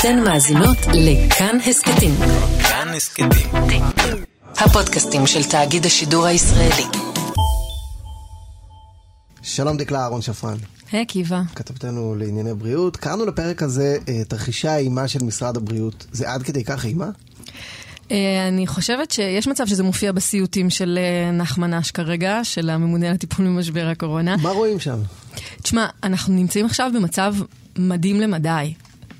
אתן מאזינות לכאן הסכתים. כאן הסכתים. הפודקאסטים של תאגיד השידור הישראלי. שלום דקלה אהרון שפרן, היי עקיבא. כתבתנו לענייני בריאות. קראנו לפרק הזה אה, תרחישי האימה של משרד הבריאות. זה עד כדי כך אימה? אה, אני חושבת שיש מצב שזה מופיע בסיוטים של אה, נחמן אש כרגע, של הממונה לטיפול במשבר הקורונה. מה רואים שם? תשמע, אנחנו נמצאים עכשיו במצב מדהים למדי.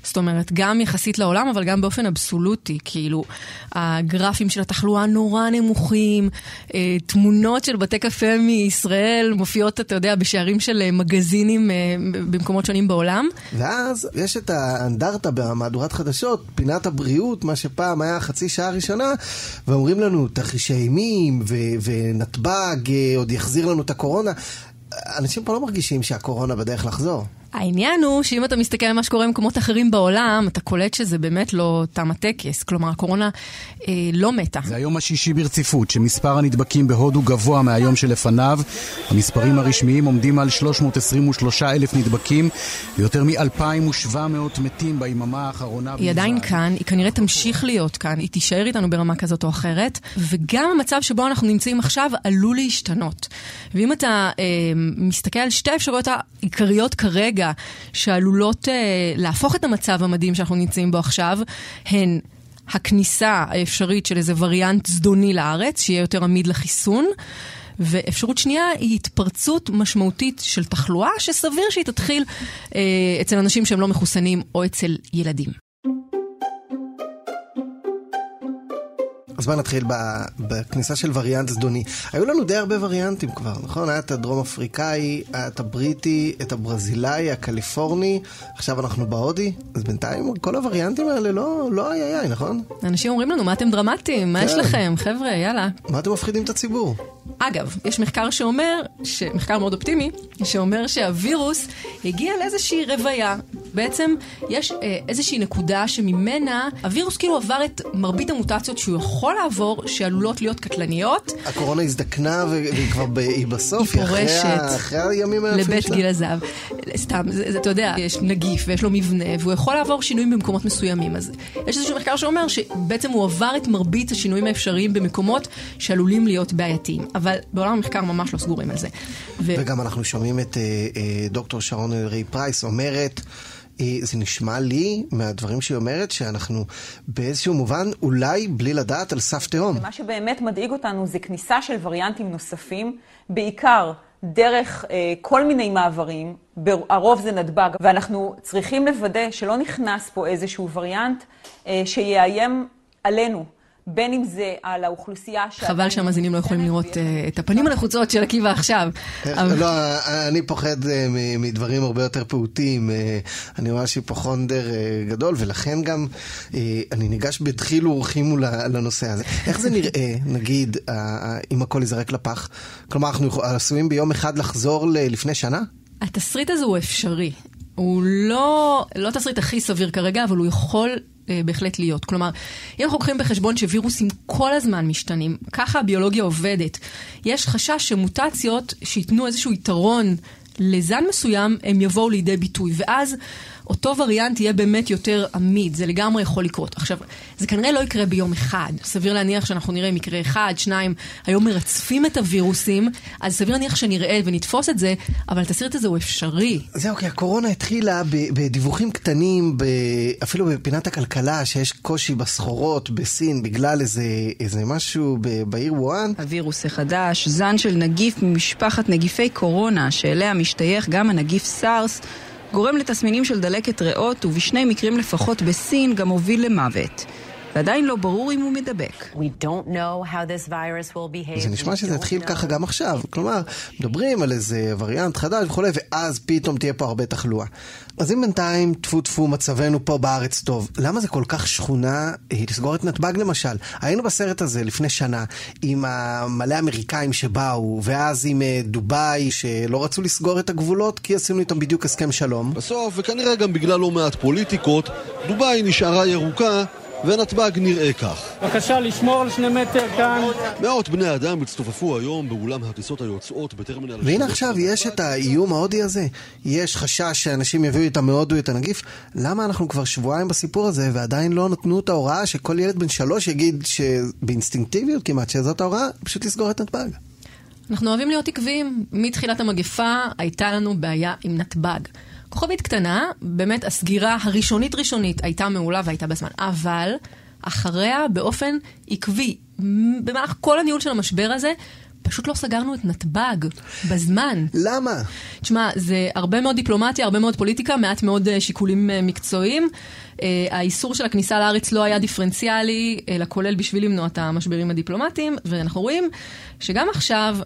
זאת אומרת, גם יחסית לעולם, אבל גם באופן אבסולוטי. כאילו, הגרפים של התחלואה נורא נמוכים, אה, תמונות של בתי קפה מישראל מופיעות, אתה יודע, בשערים של אה, מגזינים אה, במקומות שונים בעולם. ואז יש את האנדרטה במהדורת חדשות, פינת הבריאות, מה שפעם היה חצי שעה ראשונה, ואומרים לנו, תרחישי אימים, ו- ונתב"ג עוד יחזיר לנו את הקורונה. אנשים פה לא מרגישים שהקורונה בדרך לחזור. העניין הוא שאם אתה מסתכל על מה שקורה במקומות אחרים בעולם, אתה קולט שזה באמת לא תם הטקס. כלומר, הקורונה אה, לא מתה. זה היום השישי ברציפות, שמספר הנדבקים בהודו גבוה מהיום שלפניו. המספרים הרשמיים עומדים על 323 אלף נדבקים ויותר מ-2,700 מתים ביממה האחרונה. היא עדיין כאן, היא כנראה תמשיך להיות כאן, היא תישאר איתנו ברמה כזאת או אחרת, וגם המצב שבו אנחנו נמצאים עכשיו עלול להשתנות. ואם אתה אה, מסתכל על שתי האפשרויות העיקריות כרגע, שעלולות אה, להפוך את המצב המדהים שאנחנו נמצאים בו עכשיו, הן הכניסה האפשרית של איזה וריאנט זדוני לארץ, שיהיה יותר עמיד לחיסון. ואפשרות שנייה היא התפרצות משמעותית של תחלואה, שסביר שהיא תתחיל אה, אצל אנשים שהם לא מחוסנים או אצל ילדים. אז בוא נתחיל בכניסה של וריאנט זדוני. היו לנו די הרבה וריאנטים כבר, נכון? היה את הדרום אפריקאי, היה את הבריטי, את הברזילאי, הקליפורני, עכשיו אנחנו בהודי. אז בינתיים כל הווריאנטים האלה לא, לא איי איי, נכון? אנשים אומרים לנו, מה אתם דרמטיים? מה יש כן. לכם? חבר'ה, יאללה. מה אתם מפחידים את הציבור? אגב, יש מחקר שאומר, ש... מחקר מאוד אופטימי, שאומר שהווירוס הגיע לאיזושהי רוויה. בעצם יש אה, איזושהי נקודה שממנה הווירוס כאילו עבר את מרבית המוטציות שהוא יכול לעבור, שעלולות להיות קטלניות. הקורונה הזדקנה והיא כבר היא בסוף, היא אחרי ה- פורשת אחרי הימים היפים לבית שלה. גיל הזהב. סתם, זה, זה, אתה יודע, יש נגיף ויש לו מבנה, והוא יכול לעבור שינויים במקומות מסוימים. אז יש איזשהו מחקר שאומר שבעצם הוא עבר את מרבית השינויים האפשריים במקומות שעלולים להיות בעייתיים. אבל בעולם המחקר ממש לא סגורים על זה. ו... וגם אנחנו שומעים את אה, אה, דוקטור שרון אלרי פרייס אומרת, זה נשמע לי מהדברים שהיא אומרת שאנחנו באיזשהו מובן אולי בלי לדעת על סף תהום. מה שבאמת מדאיג אותנו זה כניסה של וריאנטים נוספים, בעיקר דרך אה, כל מיני מעברים, בר- הרוב זה נתב"ג, ואנחנו צריכים לוודא שלא נכנס פה איזשהו וריאנט אה, שיאיים עלינו. בין אם זה על האוכלוסייה שעדיין חבל שהמאזינים לא יכולים לראות אה, את הפנים הלחוצות של עקיבא עכשיו. אבל- לא, אני פוחד אה, מדברים הרבה יותר פעוטים. אה, אני ממש היפוכונדר אה, גדול, ולכן גם אה, אני ניגש בדחילו ורחימו לנושא הזה. איך זה נראה, נגיד, אה, אה, אם הכל ייזרק לפח? כלומר, אנחנו עשויים ביום אחד לחזור לפני שנה? התסריט הזה הוא אפשרי. הוא לא, לא תסריט הכי סביר כרגע, אבל הוא יכול אה, בהחלט להיות. כלומר, אם אנחנו לוקחים בחשבון שווירוסים כל הזמן משתנים, ככה הביולוגיה עובדת, יש חשש שמוטציות שייתנו איזשהו יתרון לזן מסוים, הם יבואו לידי ביטוי. ואז אותו וריאנט יהיה באמת יותר עמיד, זה לגמרי יכול לקרות. עכשיו, זה כנראה לא יקרה ביום אחד. סביר להניח שאנחנו נראה מקרה אחד, שניים, היום מרצפים את הווירוסים, אז סביר להניח שנראה ונתפוס את זה, אבל התסריט הזה הוא אפשרי. זהו, כי הקורונה התחילה בדיווחים קטנים, ב- אפילו בפינת הכלכלה, שיש קושי בסחורות בסין בגלל איזה, איזה משהו בעיר וואן. הווירוס החדש, זן של נגיף ממשפחת נגיפי קורונה, שאליה משתייך גם הנגיף סארס, גורם לתסמינים של דלקת ריאות, ובשני מקרים לפחות בסין גם הוביל למוות. ועדיין לא ברור אם הוא מדבק. We don't know how this virus will behave. זה נשמע שזה יתחיל. ככה גם עכשיו. כלומר, מדברים על איזה וריאנט חדש וכולי, ואז פתאום תהיה פה הרבה תחלואה. אז אם בינתיים, טפו טפו, מצבנו פה בארץ טוב, למה זה כל כך שכונה אה, לסגור את נתב"ג למשל? היינו בסרט הזה לפני שנה עם המלא אמריקאים שבאו, ואז עם אה, דובאי שלא רצו לסגור את הגבולות כי עשינו איתם בדיוק הסכם שלום. בסוף, וכנראה גם בגלל לא מעט פוליטיקות, דובאי נשארה ירוקה, ונתב"ג נראה כך. בבקשה לשמור על שני מטר כאן. מאות בני אדם הצטופפו היום באולם הטיסות היוצאות בטרמינל... והנה עכשיו יש את האיום ההודי הזה. יש חשש שאנשים יביאו איתם מהודו את הנגיף. למה אנחנו כבר שבועיים בסיפור הזה ועדיין לא נתנו את ההוראה שכל ילד בן שלוש יגיד שבאינסטינקטיביות כמעט שזאת ההוראה, פשוט לסגור את נתב"ג. אנחנו אוהבים להיות עקביים. מתחילת המגפה הייתה לנו בעיה עם נתב"ג. כוכבית קטנה, באמת הסגירה הראשונית ראשונית הייתה מעולה והייתה בזמן, אבל אחריה באופן עקבי, במהלך כל הניהול של המשבר הזה, פשוט לא סגרנו את נתב"ג בזמן. למה? תשמע, זה הרבה מאוד דיפלומטיה, הרבה מאוד פוליטיקה, מעט מאוד אה, שיקולים אה, מקצועיים. אה, האיסור של הכניסה לארץ לא היה דיפרנציאלי, אלא כולל בשביל למנוע את המשברים הדיפלומטיים, ואנחנו רואים שגם עכשיו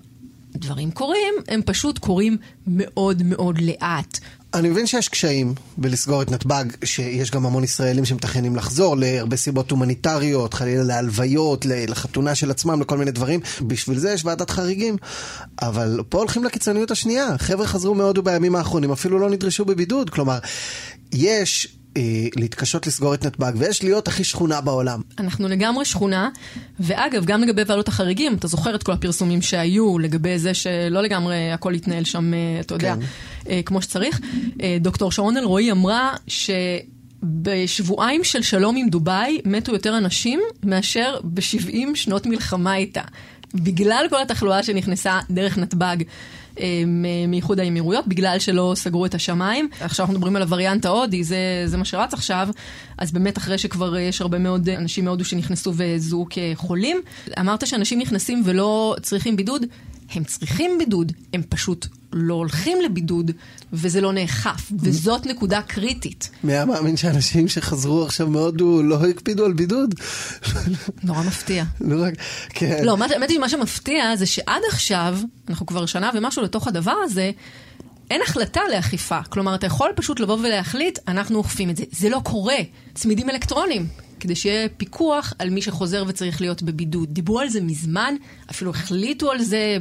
דברים קורים, הם פשוט קורים מאוד מאוד לאט. אני מבין שיש קשיים בלסגור את נתב"ג, שיש גם המון ישראלים שמתכננים לחזור להרבה סיבות הומניטריות, חלילה להלוויות, לחתונה של עצמם, לכל מיני דברים. בשביל זה יש ועדת חריגים. אבל פה הולכים לקיצוניות השנייה. חבר'ה חזרו מהודו בימים האחרונים, אפילו לא נדרשו בבידוד. כלומר, יש אה, להתקשות לסגור את נתב"ג, ויש להיות הכי שכונה בעולם. אנחנו לגמרי שכונה, ואגב, גם לגבי ועדות החריגים, אתה זוכר את כל הפרסומים שהיו לגבי זה שלא לגמרי הכל התנהל שם, אה, אתה יודע, כן. אה, כמו שצריך. אה, דוקטור שרון אלרועי אמרה ש... בשבועיים של שלום עם דובאי מתו יותר אנשים מאשר ב-70 שנות מלחמה איתה. בגלל כל התחלואה שנכנסה דרך נתב"ג מאיחוד האמירויות, בגלל שלא סגרו את השמיים. עכשיו אנחנו מדברים על הווריאנט ההודי, זה, זה מה שרץ עכשיו. אז באמת אחרי שכבר אה, יש הרבה מאוד אנשים מהודו שנכנסו וזוהו כחולים. אמרת שאנשים נכנסים ולא צריכים בידוד. הם צריכים בידוד, הם פשוט לא הולכים לבידוד, וזה לא נאכף, וזאת נקודה קריטית. מי היה מאמין שאנשים שחזרו עכשיו מהודו לא הקפידו על בידוד? נורא מפתיע. לא רק, כן. לא, האמת היא, מה שמפתיע זה שעד עכשיו, אנחנו כבר שנה ומשהו לתוך הדבר הזה, אין החלטה לאכיפה. כלומר, אתה יכול פשוט לבוא ולהחליט, אנחנו אוכפים את זה. זה לא קורה. צמידים אלקטרונים. כדי שיהיה פיקוח על מי שחוזר וצריך להיות בבידוד. דיברו על זה מזמן, אפילו החליטו על זה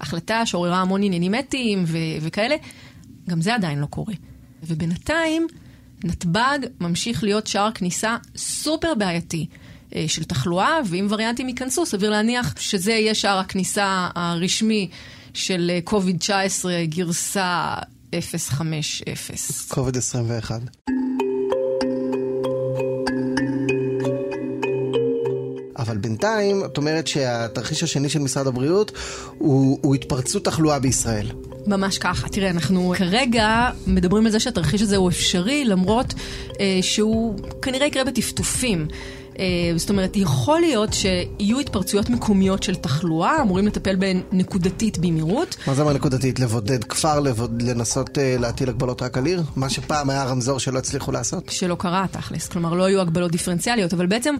החלטה שעוררה המון עניינים אתיים ו- וכאלה, גם זה עדיין לא קורה. ובינתיים, נתב"ג ממשיך להיות שער כניסה סופר בעייתי. אה, של תחלואה, ואם וריאנטים ייכנסו, סביר להניח שזה יהיה שער הכניסה הרשמי של אה, COVID-19 גרסה 050. COVID-21. בינתיים, את אומרת שהתרחיש השני של משרד הבריאות הוא, הוא התפרצות תחלואה בישראל. ממש ככה. תראה, אנחנו כרגע מדברים על זה שהתרחיש הזה הוא אפשרי, למרות אה, שהוא כנראה יקרה בטפטופים. אה, זאת אומרת, יכול להיות שיהיו התפרצויות מקומיות של תחלואה, אמורים לטפל בהן נקודתית במהירות. מה זה אומר נקודתית? לבודד כפר, לבוד... לנסות uh, להטיל הגבלות רק על עיר? מה שפעם היה רמזור שלא הצליחו לעשות? שלא קרה תכלס, כלומר לא היו הגבלות דיפרנציאליות, אבל בעצם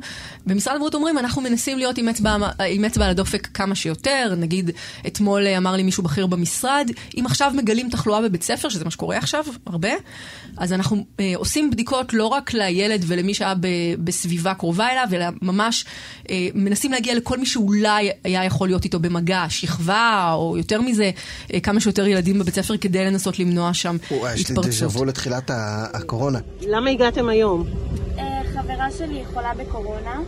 במשרד הבריאות אומרים, אנחנו מנסים להיות עם אצבע, עם אצבע על הדופק כמה שיותר, נגיד אתמול אה, אמר לי מישהו בכיר במשרד, אם עכשיו מגלים תחלואה בבית ספר, שזה מה שקורה עכשיו, הרבה, אז אנחנו אה, עושים בדיקות לא רק לילד ולמי שהיה בסביבה קרובה אליו, אלא ממש אה, מנסים להגיע לכל מי שאולי היה יכול להיות איתו במגע, שכבה, או יותר מזה, אה, כמה שיותר ילדים בבית ספר כדי לנסות למנוע שם וואי, יש לי התפרצות. דז'ה וו לתחילת הקורונה. למה הגעתם היום? אה, חברה שלי חולה בקורונה,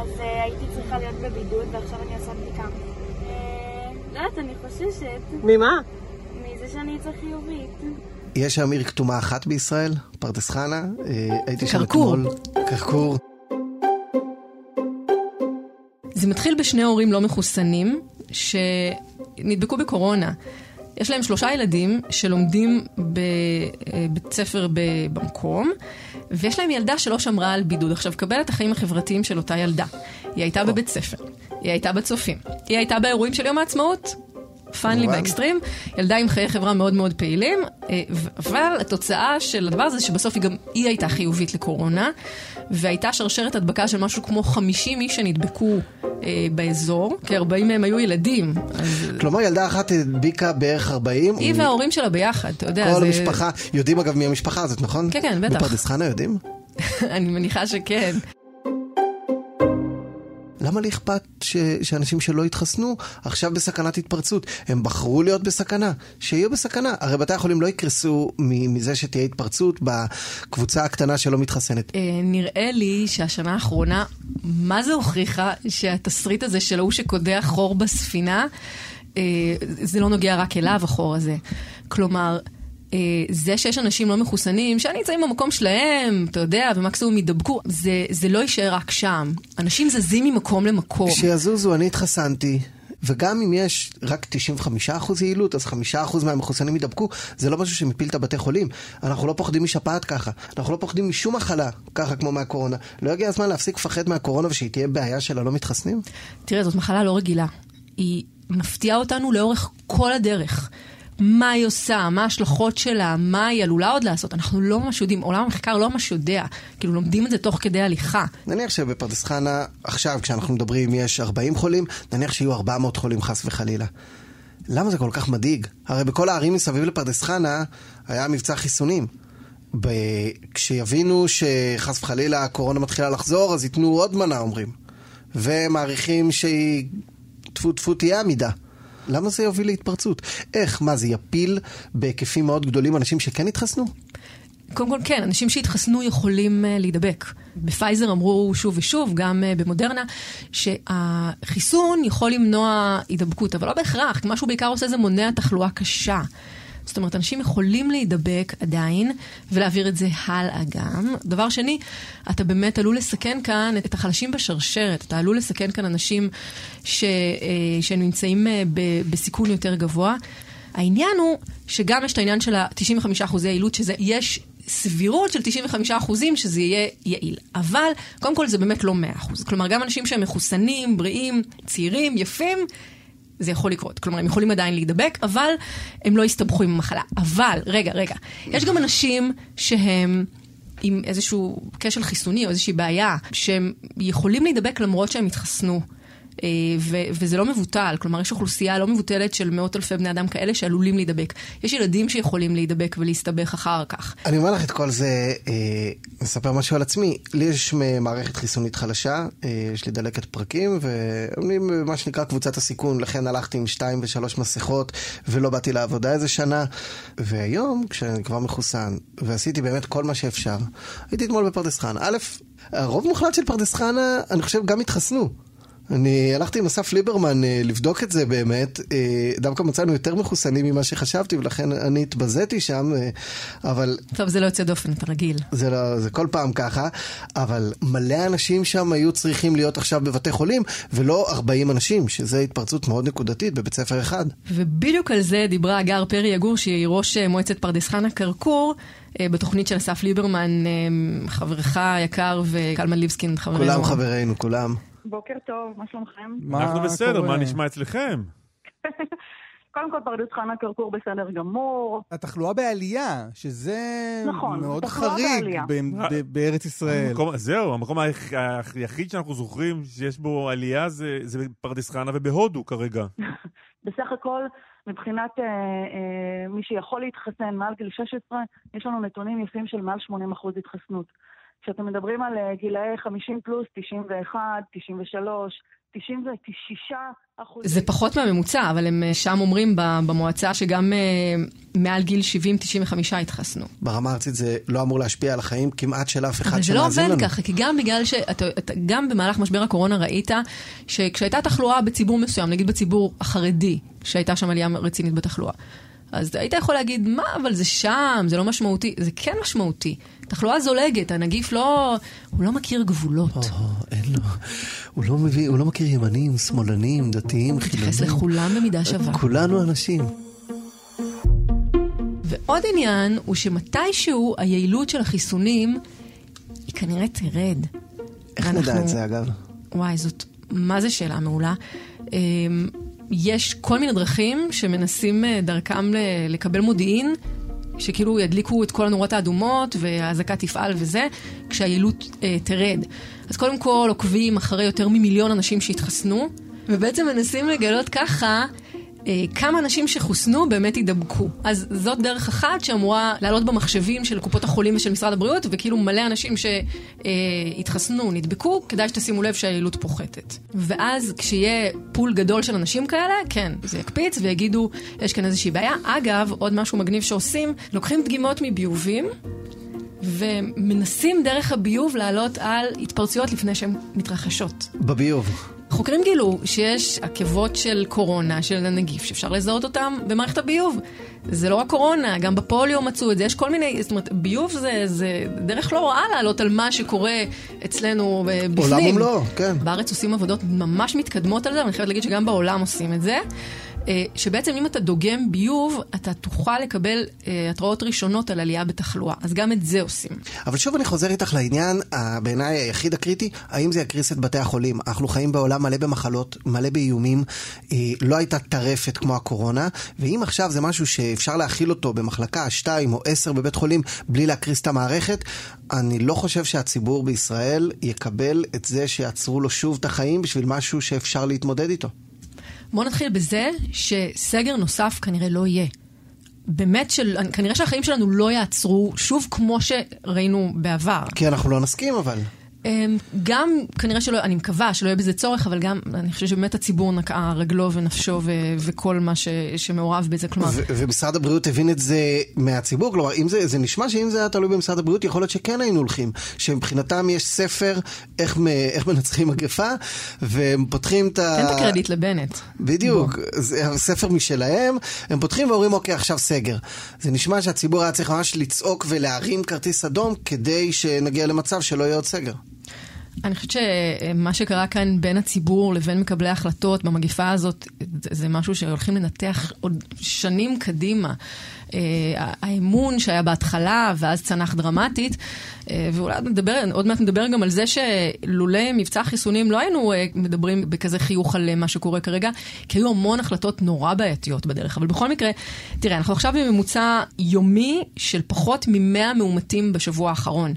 אז אה, הייתי צריכה להיות בבידוד ועכשיו אני עושה בדיקה. אה, לא יודעת, אני חוששת ממה? מזה שאני אצא חיובית. יש שם עיר כתומה אחת בישראל, פרדס חנה. אה, הייתי שם כרכור. אתמול. כרכור. זה מתחיל בשני הורים לא מחוסנים שנדבקו בקורונה. יש להם שלושה ילדים שלומדים בבית ספר ב- במקום, ויש להם ילדה שלא שמרה על בידוד. עכשיו, קבל את החיים החברתיים של אותה ילדה. היא הייתה בבית ספר, היא הייתה בצופים, היא הייתה באירועים של יום העצמאות. פאנלי. באקסטרים, ילדה עם חיי חברה מאוד מאוד פעילים, אה, ו- אבל התוצאה של הדבר הזה שבסוף היא גם, היא הייתה חיובית לקורונה, והייתה שרשרת הדבקה של משהו כמו 50 איש שנדבקו אה, באזור, כ-40 מהם היו ילדים. אז כלומר, ילדה אחת הדביקה בערך 40. היא וההורים שלה ביחד, אתה יודע. כל זה- המשפחה, יודעים אגב מי המשפחה הזאת, נכון? כן, כן, בטח. בפרדס חנה יודעים? אני מניחה שכן. למה לי אכפת ש... שאנשים שלא התחסנו עכשיו בסכנת התפרצות? הם בחרו להיות בסכנה, שיהיו בסכנה. הרי בתי החולים לא יקרסו מזה שתהיה התפרצות בקבוצה הקטנה שלא מתחסנת. אה, נראה לי שהשנה האחרונה, מה זה הוכיחה שהתסריט הזה של ההוא שקודח חור בספינה, אה, זה לא נוגע רק אליו, החור הזה. כלומר... אה, זה שיש אנשים לא מחוסנים, שנמצאים במקום שלהם, אתה יודע, ומקסימום ידבקו, זה, זה לא יישאר רק שם. אנשים זזים ממקום למקום. שיזוזו, אני התחסנתי. וגם אם יש רק 95% יעילות, אז 5% מהמחוסנים ידבקו, זה לא משהו שמפיל את הבתי חולים. אנחנו לא פוחדים משפעת ככה, אנחנו לא פוחדים משום מחלה ככה כמו מהקורונה. לא הגיע הזמן להפסיק לפחד מהקורונה ושהיא תהיה בעיה של הלא מתחסנים? תראה, זאת מחלה לא רגילה. היא מפתיעה אותנו לאורך כל הדרך. מה היא עושה, מה ההשלכות שלה, מה היא עלולה עוד לעשות. אנחנו לא ממש יודעים, עולם המחקר לא ממש יודע. כאילו, לומדים את זה תוך כדי הליכה. נניח שבפרדס חנה, עכשיו, כשאנחנו מדברים, יש 40 חולים, נניח שיהיו 400 חולים חס וחלילה. למה זה כל כך מדאיג? הרי בכל הערים מסביב לפרדס חנה היה מבצע חיסונים. ב... כשיבינו שחס וחלילה הקורונה מתחילה לחזור, אז ייתנו עוד מנה, אומרים. ומעריכים שהיא טפו טפו תהיה עמידה. למה זה יוביל להתפרצות? איך? מה, זה יפיל בהיקפים מאוד גדולים אנשים שכן התחסנו? קודם כל כן, אנשים שהתחסנו יכולים uh, להידבק. בפייזר אמרו שוב ושוב, גם uh, במודרנה, שהחיסון יכול למנוע הידבקות, אבל לא בהכרח, כי מה שהוא בעיקר עושה זה מונע תחלואה קשה. זאת אומרת, אנשים יכולים להידבק עדיין, ולהעביר את זה הלאה גם. דבר שני, אתה באמת עלול לסכן כאן את החלשים בשרשרת. אתה עלול לסכן כאן אנשים ש, אה, שנמצאים אה, בסיכון יותר גבוה. העניין הוא שגם יש את העניין של ה-95% יעילות, שזה יש סבירות של 95 אחוזים שזה יהיה יעיל. אבל, קודם כל זה באמת לא 100 אחוז. כלומר, גם אנשים שהם מחוסנים, בריאים, צעירים, יפים, זה יכול לקרות. כלומר, הם יכולים עדיין להידבק, אבל הם לא יסתבכו עם המחלה. אבל, רגע, רגע, יש גם אנשים שהם... עם איזשהו כשל חיסוני או איזושהי בעיה, שהם יכולים להידבק למרות שהם התחסנו. אה, ו- וזה לא מבוטל, כלומר יש אוכלוסייה לא מבוטלת של מאות אלפי בני אדם כאלה שעלולים להידבק. יש ילדים שיכולים להידבק ולהסתבך אחר כך. אני אומר לך את כל זה, אה, מספר משהו על עצמי. לי יש מערכת חיסונית חלשה, אה, יש לי דלקת פרקים, ואני מה שנקרא קבוצת הסיכון, לכן הלכתי עם שתיים ושלוש מסכות, ולא באתי לעבודה איזה שנה. והיום, כשאני כבר מחוסן, ועשיתי באמת כל מה שאפשר, הייתי אתמול בפרדס חנה. א', הרוב מוחלט של פרדס חנה, אני חושב, גם התחסנו. אני הלכתי עם אסף ליברמן אה, לבדוק את זה באמת, אה, דווקא מצאנו יותר מחוסנים ממה שחשבתי ולכן אני התבזיתי שם, אה, אבל... טוב, זה לא יוצא דופן, אתה רגיל. זה לא, זה כל פעם ככה, אבל מלא אנשים שם היו צריכים להיות עכשיו בבתי חולים, ולא 40 אנשים, שזה התפרצות מאוד נקודתית בבית ספר אחד. ובדיוק על זה דיברה הגר פרי יגור, שהיא ראש מועצת פרדס חנה כרכור. בתוכנית של אסף ליברמן, חברך היקר וקלמן ליבסקין, חברנו. כולם חברינו, כולם. בוקר טוב, מה שלומכם? אנחנו בסדר, מה נשמע אצלכם? קודם כל פרדס חנה כרכור בסדר גמור. התחלואה בעלייה, שזה נכון, מאוד חריג בארץ ישראל. המקום, זהו, המקום היחיד שאנחנו זוכרים שיש בו עלייה זה, זה פרדס חנה ובהודו כרגע. בסך הכל, מבחינת אה, אה, מי שיכול להתחסן מעל גיל 16, יש לנו נתונים יפים של מעל 80% התחסנות. כשאתם מדברים על אה, גילאי 50 פלוס, 91, 93, 96 אחוז. זה פחות מהממוצע, אבל הם אה, שם אומרים במועצה שגם אה, מעל גיל 70-95 התחסנו. ברמה הארצית זה לא אמור להשפיע על החיים כמעט של אף אחד שמאזין לנו. אבל זה לא עובד ככה, כי גם בגלל שאתה, גם במהלך משבר הקורונה ראית שכשהייתה תחלואה בציבור מסוים, נגיד בציבור החרדי, שהייתה שם עלייה רצינית בתחלואה, אז היית יכול להגיד, מה, אבל זה שם, זה לא משמעותי. זה כן משמעותי. תחלואה זולגת, הנגיף לא... הוא לא מכיר גבולות. או, אין לו. הוא לא מביא, הוא לא מכיר ימנים, שמאלנים, דתיים, חילונים. הוא מתייחס לכולם במידה שווה. כולנו אנשים. ועוד עניין הוא שמתישהו היעילות של החיסונים היא כנראה תרד. איך נדע את זה אגב? וואי, זאת, מה זה שאלה מעולה. אמ, יש כל מיני דרכים שמנסים אה, דרכם לקבל מודיעין, שכאילו ידליקו את כל הנורות האדומות והאזעקה תפעל וזה, כשהיעילות אה, תרד. אז קודם כל עוקבים אחרי יותר ממיליון אנשים שהתחסנו, ובעצם מנסים לגלות ככה כמה אנשים שחוסנו באמת יידבקו. אז זאת דרך אחת שאמורה לעלות במחשבים של קופות החולים ושל משרד הבריאות, וכאילו מלא אנשים שהתחסנו, נדבקו, כדאי שתשימו לב שהיעילות פוחתת. ואז כשיהיה פול גדול של אנשים כאלה, כן, זה יקפיץ ויגידו, יש כאן איזושהי בעיה. אגב, עוד משהו מגניב שעושים, לוקחים דגימות מביובים. ומנסים דרך הביוב לעלות על התפרצויות לפני שהן מתרחשות. בביוב. חוקרים גילו שיש עקבות של קורונה, של הנגיף, שאפשר לזהות אותם במערכת הביוב. זה לא רק קורונה, גם בפוליו מצאו את זה, יש כל מיני, זאת אומרת, ביוב זה, זה דרך לא רעה לעלות על מה שקורה אצלנו אה, בפנים. עולם ומלואו, כן. בארץ עושים עבודות ממש מתקדמות על זה, ואני חייבת להגיד שגם בעולם עושים את זה. אה, שבעצם אם אתה דוגם ביוב, אתה תוכל לקבל אה, התראות ראשונות על עלייה בתחלואה. אז גם את זה עושים. אבל שוב אני חוזר איתך לעניין, בעיניי היחיד הקריטי, האם זה יקריס את בתי החולים? אנחנו חיים בעולם מלא במחלות, מלא באיומים, אה, לא הייתה טרפת כמו הקורונה, ואם עכשיו זה משהו שאפשר להכיל אותו במחלקה 2 או 10 בבית חולים בלי להקריס את המערכת, אני לא חושב שהציבור בישראל יקבל את זה שיעצרו לו שוב את החיים בשביל משהו שאפשר להתמודד איתו. בואו נתחיל בזה שסגר נוסף כנראה לא יהיה. באמת, של, כנראה שהחיים שלנו לא יעצרו שוב כמו שראינו בעבר. כי אנחנו לא נסכים אבל. אמ, גם כנראה שלא, אני מקווה שלא יהיה בזה צורך, אבל גם אני חושבת שבאמת הציבור נקעה רגלו ונפשו ו- וכל מה ש- שמעורב בזה, כלומר... ו- ומשרד הבריאות הבין את זה מהציבור, כלומר, אם זה, זה נשמע שאם זה היה תלוי במשרד הבריאות, יכול להיות שכן היינו הולכים, שמבחינתם יש ספר איך, מ- איך מנצחים מגפה, והם פותחים את ה... תן את הקרדיט לבנט. בדיוק, בוא. זה ספר משלהם, הם פותחים ואומרים, אוקיי, עכשיו סגר. זה נשמע שהציבור היה צריך ממש לצעוק ולהרים כרטיס אדום כדי שנגיע למצב שלא יהיה עוד סגר. אני חושבת שמה שקרה כאן בין הציבור לבין מקבלי ההחלטות במגפה הזאת, זה משהו שהולכים לנתח עוד שנים קדימה. Uh, האמון שהיה בהתחלה ואז צנח דרמטית, uh, ואולי נדבר, עוד מעט נדבר גם על זה שלולא מבצע חיסונים לא היינו uh, מדברים בכזה חיוך על מה שקורה כרגע, כי היו המון החלטות נורא בעייתיות בדרך. אבל בכל מקרה, תראה, אנחנו עכשיו בממוצע יומי של פחות מ-100 מאומתים בשבוע האחרון.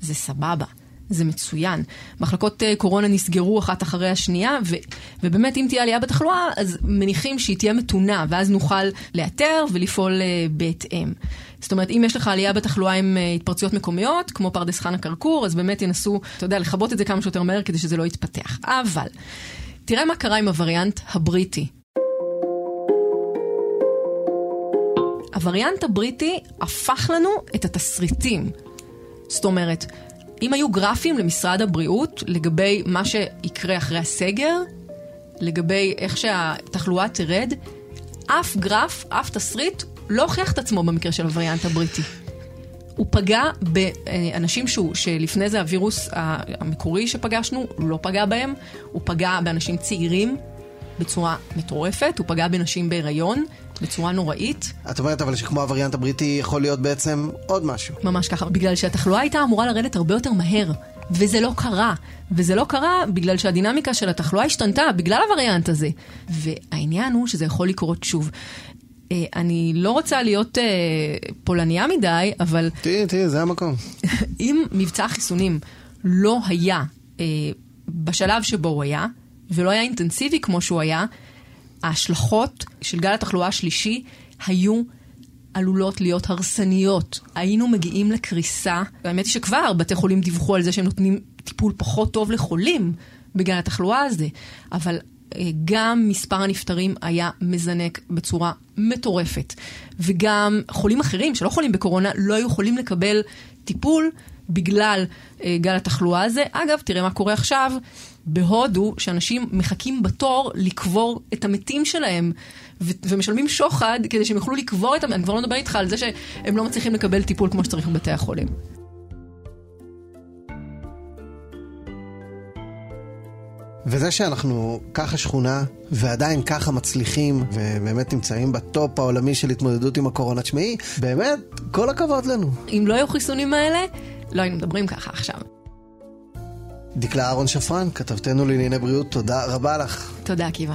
זה סבבה. זה מצוין. מחלקות אה, קורונה נסגרו אחת אחרי השנייה, ו, ובאמת אם תהיה עלייה בתחלואה, אז מניחים שהיא תהיה מתונה, ואז נוכל לאתר ולפעול uh, בהתאם. זאת אומרת, אם יש לך עלייה בתחלואה עם uh, התפרצויות מקומיות, כמו פרדס חנה כרכור, אז באמת ינסו, אתה יודע, לכבות את זה כמה שיותר מהר כדי שזה לא יתפתח. אבל, תראה מה קרה עם הווריאנט הבריטי. הווריאנט הבריטי הפך לנו את התסריטים. זאת אומרת, אם היו גרפים למשרד הבריאות לגבי מה שיקרה אחרי הסגר, לגבי איך שהתחלואה תרד, אף גרף, אף תסריט, לא הוכיח את עצמו במקרה של הווריאנט הבריטי. הוא פגע באנשים שהוא, שלפני זה הווירוס המקורי שפגשנו, לא פגע בהם, הוא פגע באנשים צעירים בצורה מטורפת, הוא פגע בנשים בהיריון, בצורה נוראית. את אומרת אבל שכמו הווריאנט הבריטי יכול להיות בעצם עוד משהו. ממש ככה, בגלל שהתחלואה הייתה אמורה לרדת הרבה יותר מהר, וזה לא קרה. וזה לא קרה בגלל שהדינמיקה של התחלואה השתנתה, בגלל הווריאנט הזה. והעניין הוא שזה יכול לקרות שוב. אה, אני לא רוצה להיות אה, פולניה מדי, אבל... תראי, תראי, זה המקום. אם מבצע החיסונים לא היה אה, בשלב שבו הוא היה, ולא היה אינטנסיבי כמו שהוא היה, ההשלכות של גל התחלואה השלישי היו עלולות להיות הרסניות. היינו מגיעים לקריסה, והאמת היא שכבר בתי חולים דיווחו על זה שהם נותנים טיפול פחות טוב לחולים בגלל התחלואה הזה, אבל אה, גם מספר הנפטרים היה מזנק בצורה מטורפת. וגם חולים אחרים שלא חולים בקורונה לא היו יכולים לקבל טיפול בגלל אה, גל התחלואה הזה. אגב, תראה מה קורה עכשיו בהודו, שאנשים מחכים בתור לקבור את המתים שלהם, ו- ומשלמים שוחד כדי שהם יוכלו לקבור את המתים. אני כבר לא מדבר איתך על זה שהם לא מצליחים לקבל טיפול כמו שצריך בבתי החולים. וזה שאנחנו ככה שכונה, ועדיין ככה מצליחים, ובאמת נמצאים בטופ העולמי של התמודדות עם הקורונה, תשמעי, באמת, כל הכבוד לנו. אם לא היו חיסונים האלה, לא היינו מדברים ככה עכשיו. דקלה אהרון שפרן, כתבתנו לענייני בריאות, תודה רבה לך. תודה, עקיבא.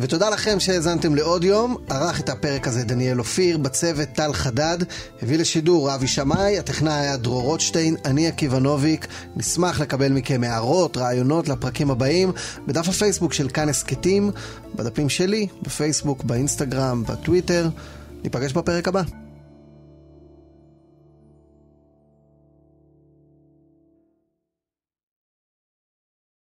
ותודה לכם שהאזנתם לעוד יום. ערך את הפרק הזה דניאל אופיר, בצוות טל חדד, הביא לשידור אבי שמאי, הטכנאי היה דרור רוטשטיין, אני עקיבא נוביק. נשמח לקבל מכם הערות, רעיונות לפרקים הבאים, בדף הפייסבוק של כאן הסכתים, בדפים שלי, בפייסבוק, באינסטגרם, בטוויטר. ניפגש בפרק הבא.